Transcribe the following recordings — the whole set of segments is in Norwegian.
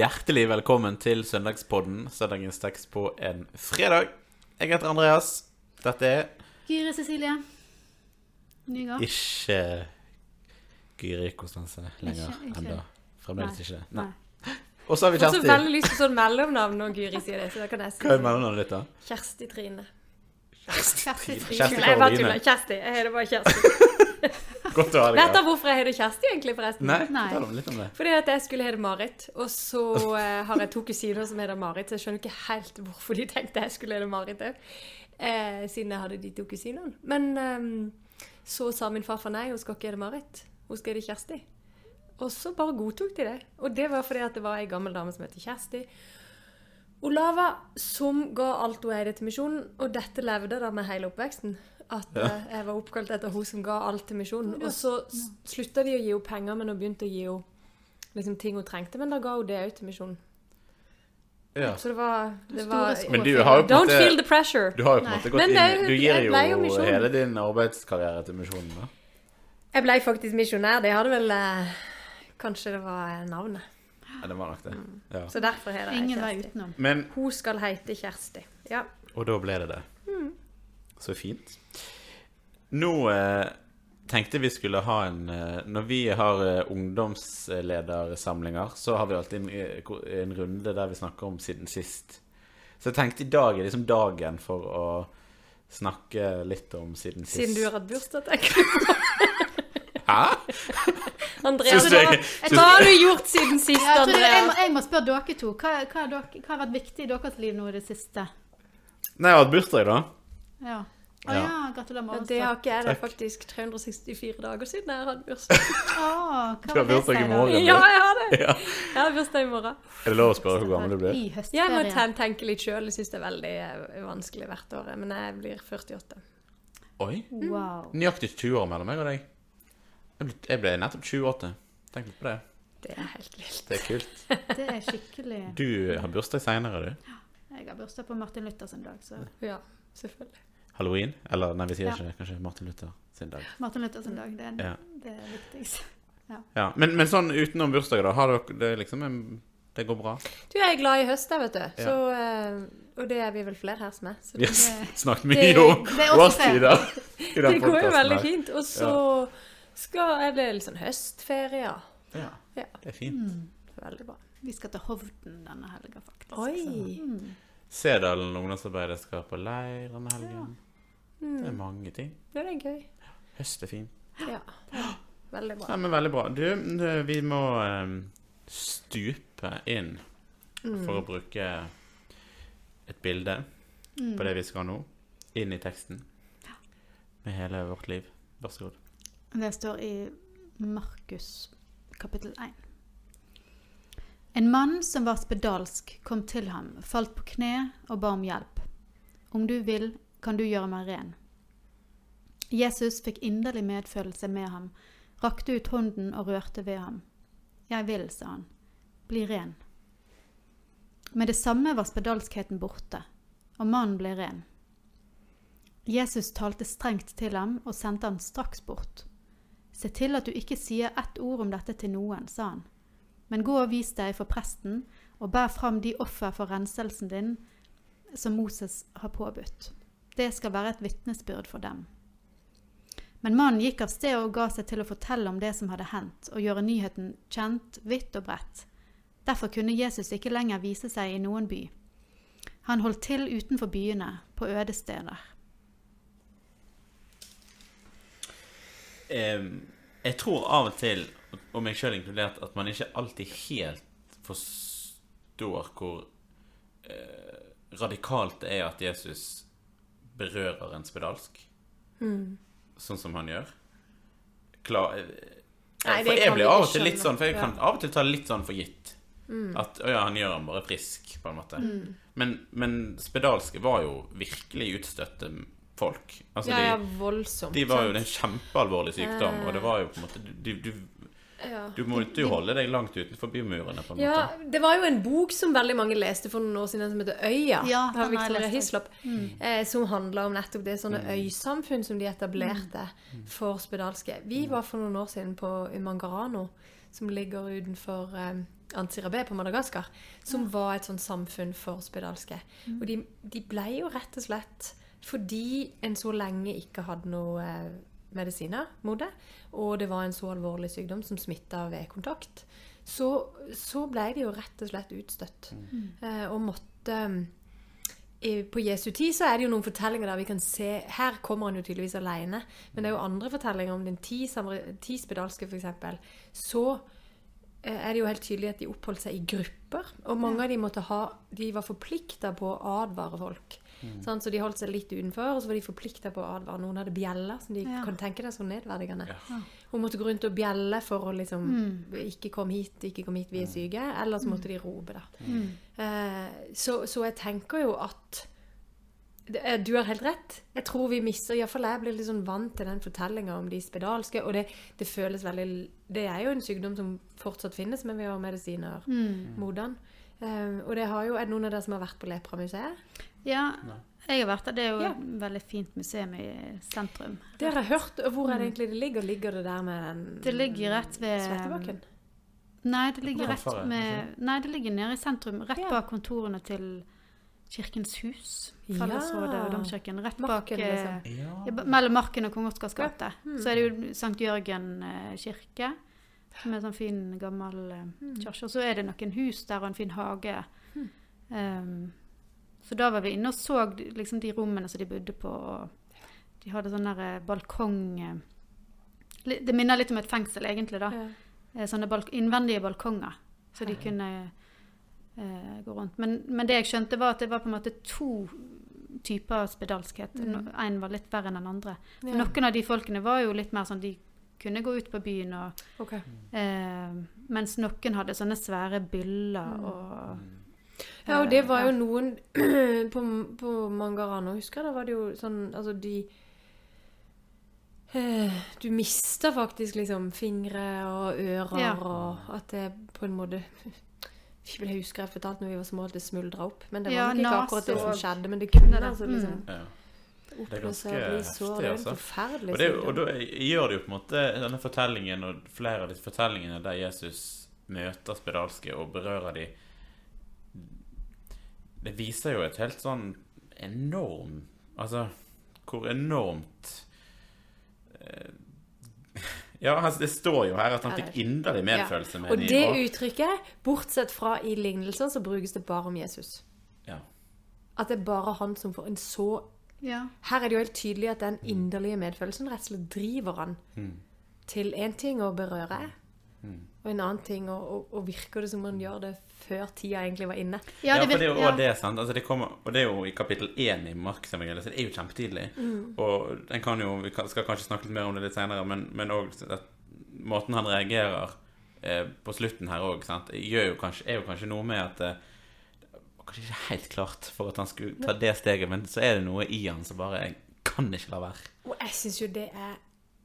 hjertelig velkommen til Søndagspodden. Søndagens tekst på en fredag. Jeg heter Andreas. Dette er Gyri Cecilie Nygaard. ikke Gyri Konstanse lenger ennå. Fremdeles ikke. Nei. Nei. Og så har vi Kjersti. Jeg har så veldig lyst på sånn mellomnavn når Gyri sier det, så da kan jeg si Hva er mellomnavnet ditt, da? Kjersti Trine. Kjersti Trine. Kjersti Nei, jeg bare Karoline. tuller. Kjersti. Jeg heter bare Kjersti. Godt å ha deg Vet dere hvorfor jeg heter Kjersti, egentlig, forresten? Nei, Nei. fortell om litt om det. Fordi at jeg skulle hete Marit, og så eh, har jeg to kusiner som heter Marit, så jeg skjønner ikke helt hvorfor de tenkte jeg skulle hete Marit òg, eh, siden jeg hadde de to kusinene. Men eh, så sa min farfar nei, hun skal ikke hete Marit, hun skal hete Kjersti. Og så bare godtok de det. Og det var fordi at det var ei gammel dame som het Kjersti. Olava, som ga alt hun eide til misjonen, og dette levde da med hele oppveksten. At ja. jeg var oppkalt etter hun som ga alt til misjonen. Og så slutta de å gi henne penger, men hun begynte å gi henne liksom, ting hun trengte. Men da ga hun det òg til misjonen. Ja. Så det var, det var. Men du har jo på en Don't måte feel the pressure. Du har jo på en Nei. måte gått Men det inn Du gir jo hele din arbeidskarriere til misjonen, da. Jeg ble faktisk misjonær. Det hadde vel eh, Kanskje det var navnet. Ja, det var nok det. Ja. Så derfor heter jeg Kjersti. Men Hun skal hete Kjersti. Ja. Og da ble det det. Så fint. Nå eh, tenkte vi skulle ha en eh, Når vi har eh, ungdomsledersamlinger, så har vi alltid en, eh, en runde der vi snakker om siden sist. Så jeg tenkte i dag er liksom dagen for å snakke litt om siden sist. Siden du har hatt bursdag, tenker du. Hæ? André, Syns du jeg- hva har du gjort siden sist, Ja, jeg, jeg, må, jeg må spørre dere to. Hva, hva, har dere, hva har vært viktig i deres liv nå i det siste? Nei, jeg har hatt bursdag, da. Ja. Å Ja. ja, gratulerer med Det har ikke jeg. Det er faktisk 364 dager siden jeg hatt bursdag. oh, Du har bursdag i morgen. Ja, jeg har det. Ja. Jeg har bursdag i morgen. Er det lov å spørre hvor gammel du blir? I Jeg må ten- tenke litt sjøl. Jeg syns det er veldig eh, vanskelig hvert år. Men jeg blir 48. Oi. Wow. Nøyaktig 20 år mellom meg og deg. Jeg ble, jeg ble nettopp 28. Tenk litt på det. Det er helt vilt. Det er kult. Det er skikkelig Du har bursdag seinere, du. Jeg har bursdag på Martin Luthers en dag, så Ja, selvfølgelig. Halloween? Eller nei, vi sier Ja. ikke kanskje Martin Luther sin dag. Martin Luther sin dag, det er, Ja. det er viktigst. Ja, men, men sånn utenom bursdager, da? Har dere det liksom en, Det går bra? Du, jeg er glad i høst, vet du. Ja. Så, eh, og det er vi vel flere her som er. Så det, har snakket mye om det er årstider i den det går jo veldig her. fint. Og så skal er det litt sånn høstferie, ja. Ja, Ja. det er fint. Mm. Veldig bra. Vi skal til Hovden denne helga, faktisk. Oi. Så, mm. Sedalen ungdomsarbeider skal på leir denne helgen. Det er Mm. mange ting. Det er gøy. Høst er fin. Ja. Veldig bra. Ja, men veldig bra. Du, vi må eh, stupe inn Mm. for å bruke et bilde Mm. på det vi skal nå, inn i teksten. Med hele vårt liv. Vær så god. Det står i Markus kapittel 1. En mann som var spedalsk, kom til ham, falt på kne og ba om hjelp. Om du vil, kan du gjøre meg ren. Jesus fikk inderlig medfølelse med ham, rakte ut hånden og rørte ved ham. Jeg vil, sa han. Bli ren. Med det samme var spedalskheten borte, og mannen ble ren. Jesus talte strengt til ham og sendte han straks bort. Se til at du ikke sier ett ord om dette til noen, sa han. Men gå og vis deg for presten, og bær fram de offer for renselsen din som Moses har påbudt. Det skal være et vitnesbyrd for dem. Men mannen gikk av sted og ga seg til å fortelle om det som hadde hendt, og gjøre nyheten kjent vidt og bredt. Derfor kunne Jesus ikke lenger vise seg i noen by. Han holdt til utenfor byene, på øde steder. Jeg tror av og til, og meg sjøl inkludert, at man ikke alltid helt forstår hvor eh, radikalt det er at Jesus berører en spedalsk, Mm. sånn som han gjør. Klar, eh, Nei, for jeg blir av og til litt sånn For jeg kan av og til ta litt sånn for gitt. Mm. At å ja, han gjør han bare frisk, på en måte. Mm. Men, men spedalske var jo virkelig utstøtte folk. Altså, Ja, ja, voldsomt. de var jo en kjempealvorlig sykdom, og det var jo på en måte du, du, Ja. Du måtte jo holde deg langt utenfor bymurene, på en Ja, måte. det var jo en bok som veldig mange leste for noen år siden, som heter Øya. Ja, av Victoria Hislop, mm. Eh, som handla om nettopp det sånne øysamfunn som de etablerte for spedalske. Vi var for noen år siden på Umangarano, som ligger utenfor eh, Antsirabé på Madagaskar. Som var et sånt samfunn for spedalske. Og de, de ble jo rett og slett fordi en så lenge ikke hadde noe eh, medisiner mot det, og det var en så alvorlig sykdom som smitta ved kontakt, så, så ble de jo rett og slett utstøtt. Eh, og måtte i- På Jesu tid så er det jo noen fortellinger der vi kan se Her kommer han jo tydeligvis alene, men det er jo andre fortellinger om den ti, ti spedalske, f.eks. Så er det jo helt tydelig at de oppholdt seg i grupper. Og mange av de måtte ha De var forplikta på å advare folk. Sant? Så de holdt seg litt utenfor, og så var de forplikta på å advare. Noen hadde bjeller, som de Ja. kan tenke deg så nedverdigende. Ja. Hun måtte gå rundt og bjelle for å liksom Ikke kom hit, ikke kom hit, vi er syke. Eller så måtte de rope, da. Eh, så, så jeg tenker jo at Du har helt rett. Jeg tror vi mister Iallfall jeg blir litt sånn vant til den fortellinga om de spedalske. Og det, det føles veldig Det er jo en sykdom som fortsatt finnes, men vi har medisiner mot den. Um, og det har jo Er det noen av dere som har vært på Lepramuseet? Ja, jeg har vært der. Det er jo Ja. et veldig fint museum i sentrum. Det har jeg hørt. Og hvor er det egentlig det ligger? Ligger det der med den Det ligger rett ved Svettebakken? Nei, det ligger rett med Nei, det ligger nede i sentrum. Rett bak kontorene til Kirkens hus. Ja. Fellesrådet og Domkirken. Rett bak Marken, eh, liksom. Ja. ja, Mellom Marken og Kong Oscars gate. Mm. Så er det jo Sankt Jørgen eh, kirke, som er en sånn fin, gammel eh, Mm. kirke. Og så er det noen hus der og en fin hage. Um, så da var vi inne og så liksom de rommene som de bodde på. Og de hadde sånn der eh, balkong eh, Det minner litt om et fengsel, egentlig, da. Ja. Eh, Sånne balk innvendige balkonger, så de kunne gå rundt. Men, men det jeg skjønte, var at det var på en måte to typer spedalskhet. Mm. En var litt verre enn den andre. Ja. Noen av de folkene var jo litt mer sånn De kunne gå ut på byen, og, okay. eh, mens noen hadde sånne svære byller Mm. og Ja, og det var jo noen på, på Mangarano, husker jeg, da var det jo sånn Altså, de eh, Du mister faktisk liksom fingre og ører, Ja. og at det på en måte Jeg vil huske jeg fortalte når vi var små at det smuldra opp. Men det var Ja, nok ikke akkurat det som skjedde. Men det kunne det. altså Mm. liksom Ja. ganske og heftig, Det er jo altså. Og, det, og da gjør det jo på en måte denne fortellingen og flere av disse fortellingene der Jesus møter spedalske og berører de Det viser jo et helt sånn enorm Altså hvor enormt eh, Ja, altså, det står jo her at han fikk inderlig medfølelse med Og de, det og- uttrykket, bortsett fra i lignelsen, så brukes det bare om Jesus. ja. At det er bare han som får en så Ja. Her er det jo helt tydelig at den inderlige medfølelsen rett og slett driver han Mm. til én ting å berøre, Mm. og en annen ting, og, og, og virker det som man gjør det før tida egentlig var inne. Ja, det for det er jo ja. det, sant. Altså, det kommer, og det er jo i kapittel én i Markusevangeliet, så det er jo kjempetidlig. Mm. Og en kan jo, vi skal kanskje snakke litt mer om det litt senere, men, òg måten han reagerer eh, på slutten her òg, gjør jo kanskje, er jo kanskje noe med at eh, kanskje ikke helt klart for at han skulle ta det steget, men så er det noe i han som bare jeg kan ikke la være. Og jeg syns jo det er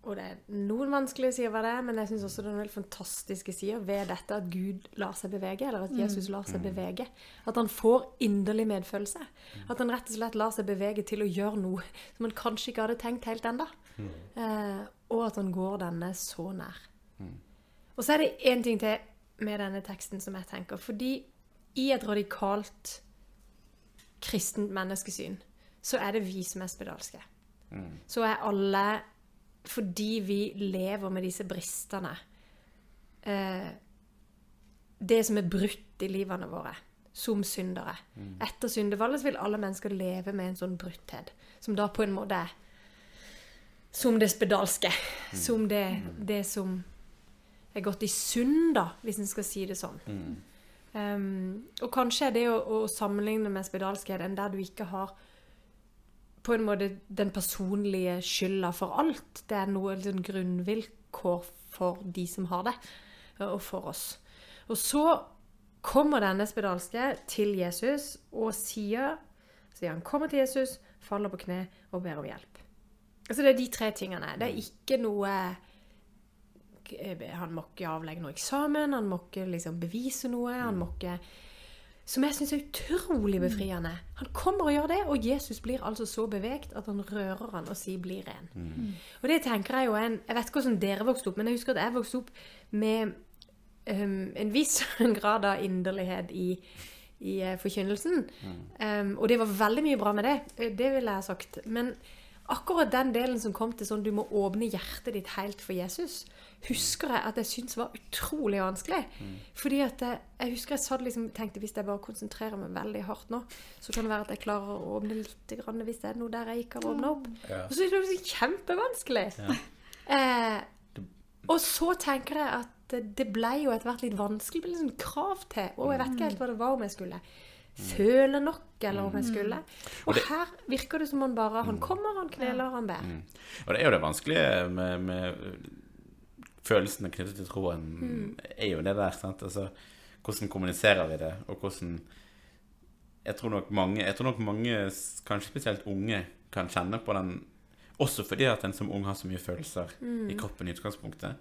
og det er noen vanskelige sider ved det, men jeg syns også det er noen helt fantastiske sider ved dette at Gud lar seg bevege, eller at Jesus lar seg bevege. At han får inderlig medfølelse. At han rett og slett lar seg bevege til å gjøre noe som han kanskje ikke hadde tenkt helt ennå. Eh, og at han går denne så nær. Og så er det én ting til med denne teksten som jeg tenker. Fordi i et radikalt kristent menneskesyn så er det vi som er spedalske. Så er alle fordi vi lever med disse bristene eh, Det som er brutt i livene våre som syndere. Etter syndefallet vil alle mennesker leve med en sånn brutthet, som da på en måte er som det spedalske. Som det, det som er gått i synd, da, hvis en skal si det sånn. Um, og kanskje er det å, å sammenligne med spedalskhet enn der du ikke har på en måte den personlige skylda for alt. Det er noe sånn grunnvilkår for de som har det, og for oss. Og så kommer denne spedalske til Jesus og sier sier han kommer til Jesus, faller på kne og ber om hjelp. Altså Det er de tre tingene. Det er ikke noe eh, han må ikke avlegge noe eksamen, han må ikke liksom bevise noe. Han må ikke Som jeg syns er utrolig befriende. Han kommer og gjør det, og Jesus blir altså så bevegt at han rører han og sier 'bli ren'. Og det tenker jeg jo en Jeg vet ikke hvordan dere vokste opp, men jeg husker at jeg vokste opp med um, en viss grad av inderlighet i, i uh, forkynnelsen. Um, og det var veldig mye bra med det. eh, Det vil jeg ha sagt. Men akkurat den delen som kom til sånn du må åpne hjertet ditt helt for Jesus, husker jeg at jeg syntes var utrolig vanskelig. Fordi at jeg, jeg husker jeg satt liksom tenkte hvis jeg bare konsentrerer meg veldig hardt nå, så kan det være at jeg klarer å åpne litt grann, hvis det er noe der jeg ikke har åpna opp. Ja. Og så er det kjempevanskelig. Eh, og så tenker jeg at det- det ble jo etter hvert litt vanskelig. Det ble liksom krav til. Og jeg vet ikke helt hva det var om jeg skulle føle nok, eller om jeg skulle. Og her virker det som han bare Han kommer, han kneler, han ber. Og det er jo det vanskelige med, med følelsene knyttet til troen, er jo det der. sant? Altså, hvordan kommuniserer vi det, og hvordan Jeg tror nok mange, jeg tror nok mange kanskje spesielt unge, kan kjenne på den Også fordi at en som ung har så mye følelser i kroppen i utgangspunktet.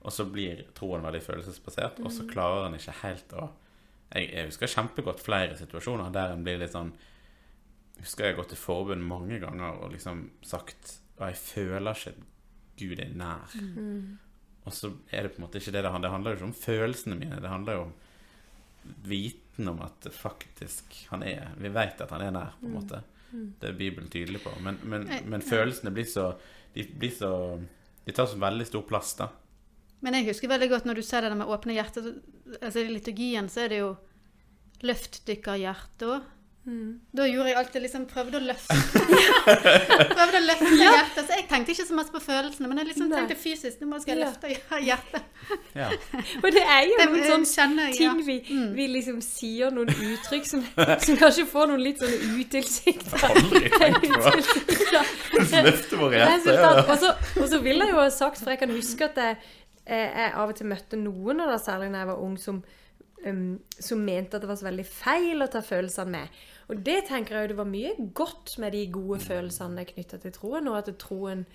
Og så blir troen veldig følelsesbasert, og så klarer en ikke helt å jeg, jeg husker kjempegodt flere situasjoner der en blir litt sånn husker jeg har gått til forbund mange ganger og liksom sagt at jeg føler ikke Gud er nær. Og så er det på en måte ikke det det handler Det handler jo ikke om følelsene mine. Det handler jo om viten om at faktisk han er Vi vet at han er nær, på en måte. Det er Bibelen tydelig på. Men, men, men følelsene blir så De blir så De tar så veldig stor plass, da. Men jeg husker veldig godt når du sier det med åpne hjerter. Altså I liturgien så er det jo Løft dykker Mm. Da gjorde jeg alltid liksom Prøvde å løfte Prøvde å løfte hjertet. Så jeg tenkte ikke så masse på følelsene, men jeg liksom Nei. tenkte fysisk. Nå skal jeg løfte hjertet. Ja. Og det er jo Det noen sånne kjenner jeg, ja. ting vi, vi liksom sier noen uttrykk som, som kanskje får noen litt sånne utilsikta Aldri tenkt på løfte våre hjerter. Og så, og så vil jeg jo ha sagt, for jeg kan huske at jeg, jeg, av og til møtte noen, og da særlig da jeg var ung, som, um, som mente at det var så veldig feil å ta følelsene med. Og det tenker jeg jo det var mye godt med de gode følelsene knytta til troen, og at troen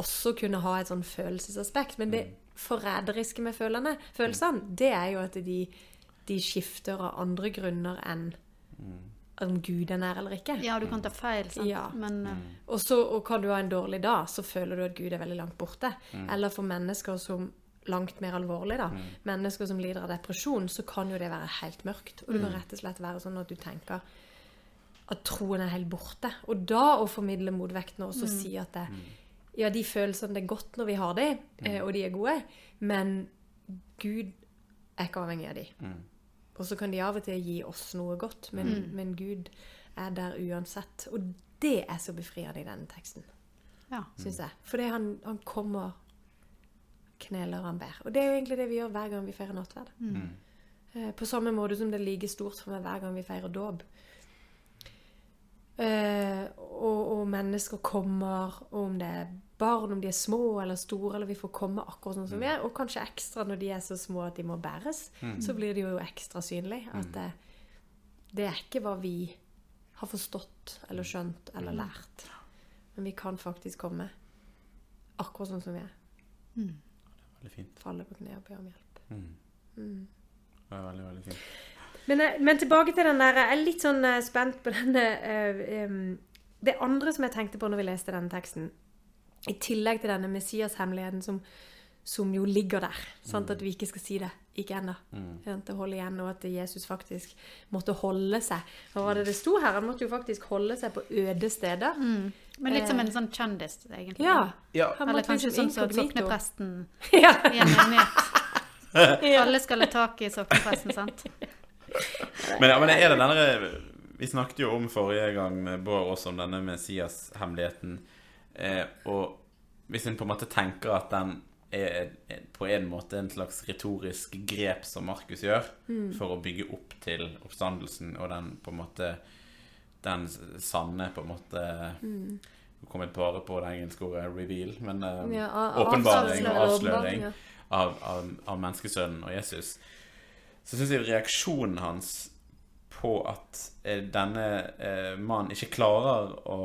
også kunne ha et sånn følelsesaspekt. Men det forræderiske med følene, følelsene, det er jo at de, de skifter av andre grunner enn om Gud er nær eller ikke. Ja, du kan ta feil, sant. Ja. Men uh... Og så og kan du ha en dårlig dag, så føler du at Gud er veldig langt borte. Eller for mennesker som langt mer alvorlig, da. Mennesker som lider av depresjon, så kan jo det være helt mørkt. Og det kan rett og slett være sånn at du tenker at troen er helt borte. Og da å formidle motvekten og også si at det, ja, de følelsene det er godt når vi har de, eh, og de er gode, men Gud er ikke avhengig av de. Og så kan de av og til gi oss noe godt, men, men Gud er der uansett. Og det er så befriende i denne teksten, ja. syns jeg. Fordi han, han kommer, kneler, han ber. Og det er jo egentlig det vi gjør hver gang vi feirer nattverd. Eh, På samme måte som det er like stort for meg hver gang vi feirer dåp. Eh, og, og mennesker kommer, og om det er barn, om de er små eller store, eller vi får komme akkurat sånn som vi er, og kanskje ekstra når de er så små at de må bæres, så blir det jo ekstra synlig at det, det er ikke hva vi har forstått eller skjønt eller lært. Men vi kan faktisk komme akkurat sånn som vi er. Veldig fint. Falle på kne og be om hjelp. Det er veldig, veldig fint. Men, eh, men tilbake til den der Jeg er litt sånn eh, spent på denne uh, um, Det andre som jeg tenkte på når vi leste denne teksten, i tillegg til denne Messias-hemmeligheten som, som jo ligger der, sant? at vi ikke skal si det, ikke ennå, Mm. det holder igjen, og at Jesus faktisk måtte holde seg. Hva var det det sto her? Han måtte jo faktisk holde seg på øde steder. Men litt som en sånn kjendis, egentlig. Ja. Ja. Eller kanskje liksom sånn som soknepresten. Ja. Alle skal ha tak i soknepresten, sant? Men, ja, men er det denne Vi snakket jo om forrige gang med Bård også om denne Messias-hemmeligheten. Eh, og hvis en på en måte tenker at den er, på en måte en slags retorisk grep som Markus gjør, for å bygge opp til oppstandelsen og den på en måte Den sanne på en måte mm. kom jeg bare på det engelske ordet 'reveal', men eh, Ja, åpenbaring og avsløring, ja. av, av, av menneskesønnen og Jesus, så syns jeg reaksjonen hans på at eh, denne eh, mannen ikke klarer å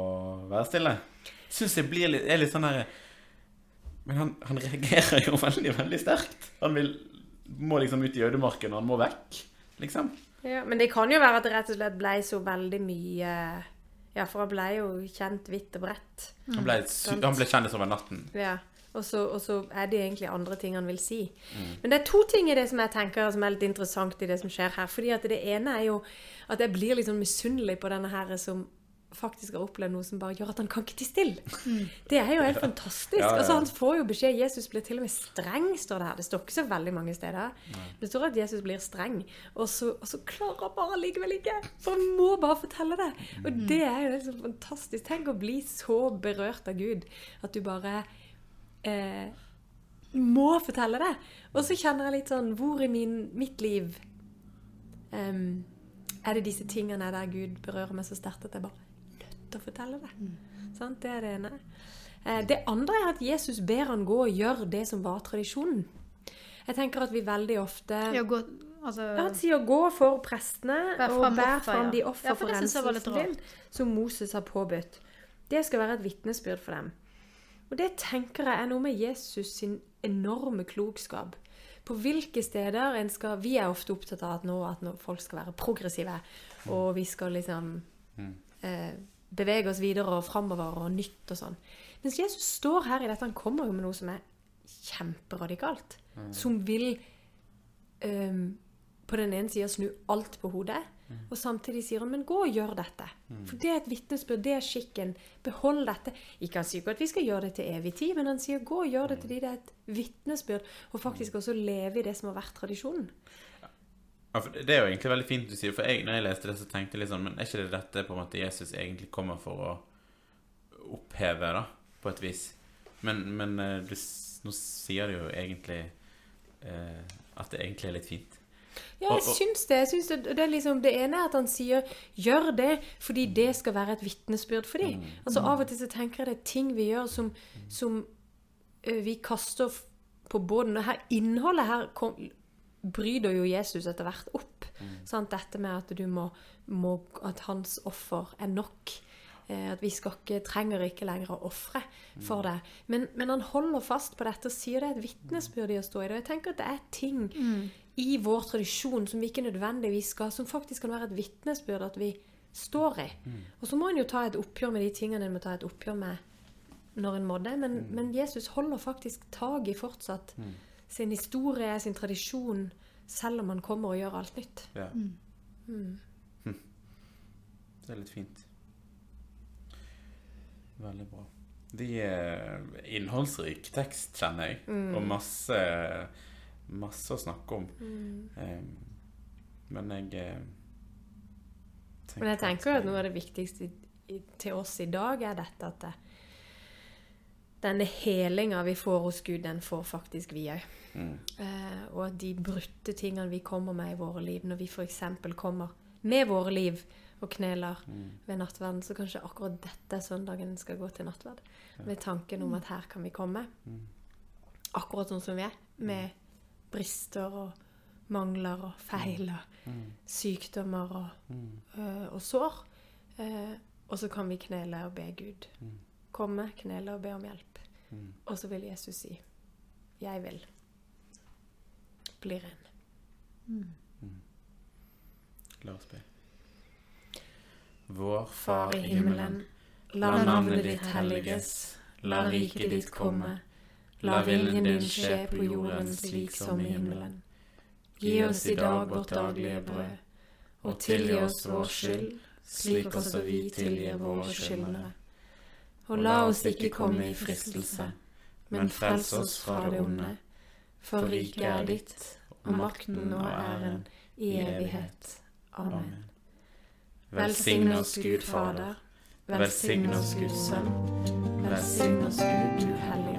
være stille, syns jeg blir litt, er litt sånn der Men han, han reagerer jo veldig, veldig sterkt. Han vil, må liksom ut i ødemarken, og han må vekk, liksom. Ja, men det kan jo være at det rett og slett ble så veldig mye Ja, for han ble jo kjent vidt og bredt. Han ble, han ble kjendis over natten. Ja. Og så, og så er det egentlig andre ting han vil si. Men det er to ting i det som jeg tenker som er litt interessant i det som skjer her. Fordi at det ene er jo at jeg blir litt sånn misunnelig på denne her som faktisk har opplevd noe som bare gjør at han kan ikke tie stille. Det er jo helt fantastisk. Ja, ja, ja. Altså, han får jo beskjed Jesus blir til og med streng, står det her. Det står ikke så veldig mange steder. Det står at Jesus blir streng, og så, og så klarer han bare likevel ikke. For han må bare fortelle det. Og det er jo helt fantastisk. Tenk å bli så berørt av Gud at du bare eh, må fortelle det. Og så kjenner jeg litt sånn Hvor i min, mitt liv um, er det disse tingene der Gud berører meg så sterkt at jeg bare til å fortelle det? Sant? Det er det ene. Eh, det andre er at Jesus ber han gå og gjøre det som var tradisjonen. Jeg tenker at vi veldig ofte Ja, gå, altså, ja, Han sier 'gå for prestene Bær og fram bær offer, fram ja. de Ja, offer for for renselsen din, som Moses har påbudt'. Det skal være et vitnesbyrd for dem. Og det tenker jeg er noe med Jesus sin enorme klokskap. På hvilke steder en skal Vi er ofte opptatt av at nå at folk skal være progressive, og vi skal liksom eh, bevege oss videre og framover og nytt og sånn. Mens Jesus står her i dette, han kommer jo med noe som er kjemperadikalt. Som vil um, på den ene sida snu alt på hodet, og samtidig sier han men gå og gjør dette. For det er et vitnesbyrd, det er skikken. Behold dette. Ikke han sier ikke at vi skal gjøre det til evig tid, men han sier gå og gjør det til de det er et vitnesbyrd, og faktisk også leve i det som har vært tradisjonen. Ja, for det er jo egentlig veldig fint du sier, for jeg, når jeg leste det, så tenkte jeg litt sånn Men er ikke det dette på en måte Jesus egentlig kommer for å oppheve, da, på et vis? Men, men eh, du, nå sier du jo egentlig eh, at det egentlig er litt fint. Ja, jeg syns det. Jeg syns det, det, er liksom, det ene er at han sier 'gjør det', fordi det skal være et vitnesbyrd for dem. Altså, av og til så tenker jeg det er ting vi gjør som, som eh, vi kaster på båten. Og her, innholdet her kom, bryter jo Jesus etter hvert opp. Sant? Dette med at du må, må At hans offer er nok. Eh, At vi skal ikke, trenger ikke lenger å ofre for det. Men, men han holder fast på dette og sier det er et vitnesbyrd i å stå i det. Og jeg tenker at det er ting i vår tradisjon som vi ikke nødvendigvis skal, som faktisk kan være et vitnesbyrd at vi står i. Og så må en jo ta et oppgjør med de tingene en må ta et oppgjør med når en må det. Men, men Jesus holder faktisk tak i fortsatt sin historie, sin tradisjon, selv om man kommer og gjør alt nytt. Ja. Mm. Det er litt fint. Veldig bra. De er innholdsrik tekst, kjenner jeg, og masse, masse å snakke om. Eh, men jeg eh, Men jeg tenker jo at noe av det viktigste i- i- til oss i dag er dette at det, denne helinga vi får hos Gud, den får faktisk vi òg. Mm. Eh, og at de brutte tingene vi kommer med i våre liv, når vi f.eks. kommer med våre liv og kneler ved nattverden, så kanskje akkurat dette søndagen skal gå til nattverd. Med tanken om at her kan vi komme. Akkurat sånn som vi er. Med brister og mangler og feil og sykdommer og, øh, og sår. Eh, og så kan vi knele og be Gud. Komme, knele og be om hjelp. Og så vil Jesus si 'Jeg vil'. Bli ren. La oss be. Vår Far i himmelen. La navnet ditt helliges. La riket ditt komme. La viljen din skje på jorden slik som i himmelen. Gi oss i dag vårt daglige brød. Og tilgi oss vår skyld, slik også vi tilgir våre skyldnere. Og la oss ikke komme i fristelse, men frels oss fra det onde. For riket er ditt, og makten og æren i evighet. Amen. Velsign oss Gud Fader. Velsign oss Gud Sønn. Velsign oss Gud Du Hellige